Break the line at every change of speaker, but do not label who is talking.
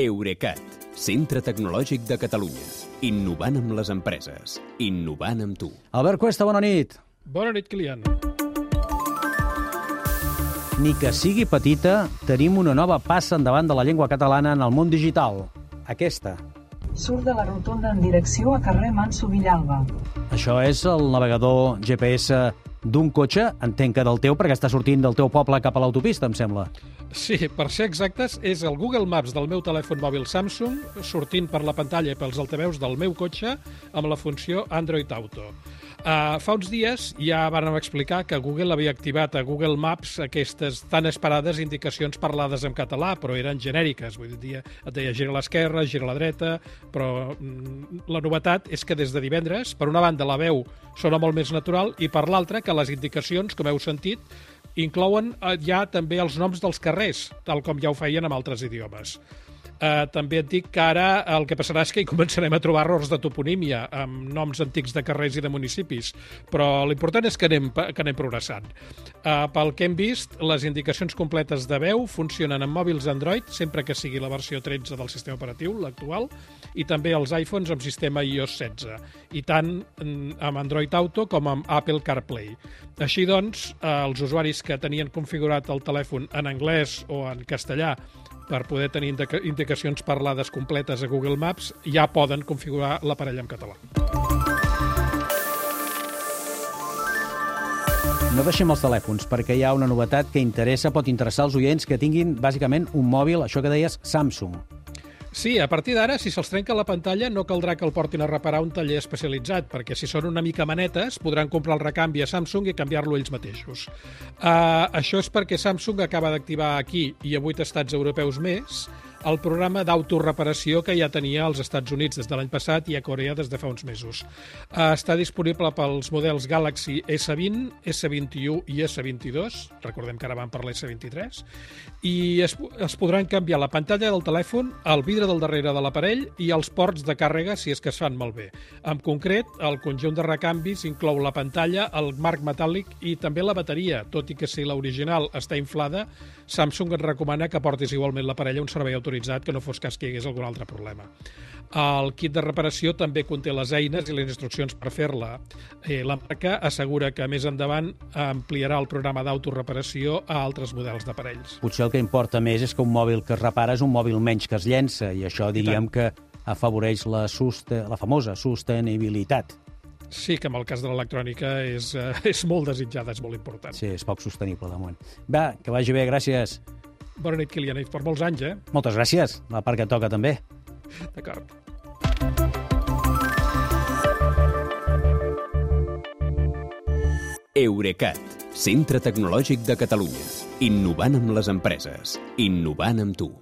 Eurecat, centre tecnològic de Catalunya. Innovant amb les empreses. Innovant amb tu.
Albert Cuesta, bona nit.
Bona nit, Kilian.
Ni que sigui petita, tenim una nova passa endavant de la llengua catalana en el món digital. Aquesta.
Surt de la rotonda en direcció a carrer Manso Villalba.
Això és el navegador GPS d'un cotxe, entenc que del teu, perquè està sortint del teu poble cap a l'autopista, em sembla.
Sí, per ser exactes, és el Google Maps del meu telèfon mòbil Samsung sortint per la pantalla i pels altaveus del meu cotxe amb la funció Android Auto. Uh, fa uns dies ja van explicar que Google havia activat a Google Maps aquestes tan esperades indicacions parlades en català, però eren genèriques. Vull dir, et deia gira a l'esquerra, gira a la dreta, però mm, la novetat és que des de divendres, per una banda, la veu sona molt més natural i per l'altra, que les indicacions, com heu sentit, inclouen eh, ja també els noms dels carrers, tal com ja ho feien amb altres idiomes. Eh, també et dic que ara el que passarà és que hi començarem a trobar errors de toponímia amb noms antics de carrers i de municipis, però l'important és que anem, que anem progressant. Eh, pel que hem vist, les indicacions completes de veu funcionen en mòbils Android, sempre que sigui la versió 13 del sistema operatiu, l'actual, i també els iPhones amb sistema iOS 16, i tant amb Android Auto com amb Apple CarPlay. Així doncs, eh, els usuaris que tenien configurat el telèfon en anglès o en castellà per poder tenir indicacions parlades completes a Google Maps, ja poden configurar l'aparell en català.
No deixem els telèfons, perquè hi ha una novetat que interessa, pot interessar als oients que tinguin, bàsicament, un mòbil, això que deies, Samsung.
Sí, a partir d'ara, si se'ls trenca la pantalla, no caldrà que el portin a reparar un taller especialitzat, perquè si són una mica manetes, podran comprar el recanvi a Samsung i canviar-lo ells mateixos. Uh, això és perquè Samsung acaba d'activar aquí i a vuit estats europeus més el programa d'autoreparació que ja tenia als Estats Units des de l'any passat i a Corea des de fa uns mesos. Uh, està disponible pels models Galaxy S20, S21 i S22, recordem que ara van per l'S23, i es, es podran canviar la pantalla del telèfon, el vidre del darrere de l'aparell i els ports de càrrega si és que es fan malbé. En concret, el conjunt de recanvis inclou la pantalla, el marc metàl·lic i també la bateria, tot i que si l'original està inflada, Samsung et recomana que portis igualment l'aparell a un servei autoritzat que no fos cas que hi hagués algun altre problema. El kit de reparació també conté les eines i les instruccions per fer-la. Eh, la marca assegura que més endavant ampliarà el programa d'autoreparació a altres models d'aparells.
Potser el que importa més és que un mòbil que es repara és un mòbil menys que es llença i això diríem I que afavoreix la, suste, la famosa sostenibilitat.
Sí, que en el cas de l'electrònica és, uh, és molt desitjada, és molt important.
Sí, és poc sostenible de moment. Va, que vagi bé, gràcies.
Bona nit, Kilian, i per molts anys, eh?
Moltes gràcies, la part que toca també.
D'acord.
Eurecat, centre tecnològic de Catalunya. Innovant amb les empreses. Innovant amb tu.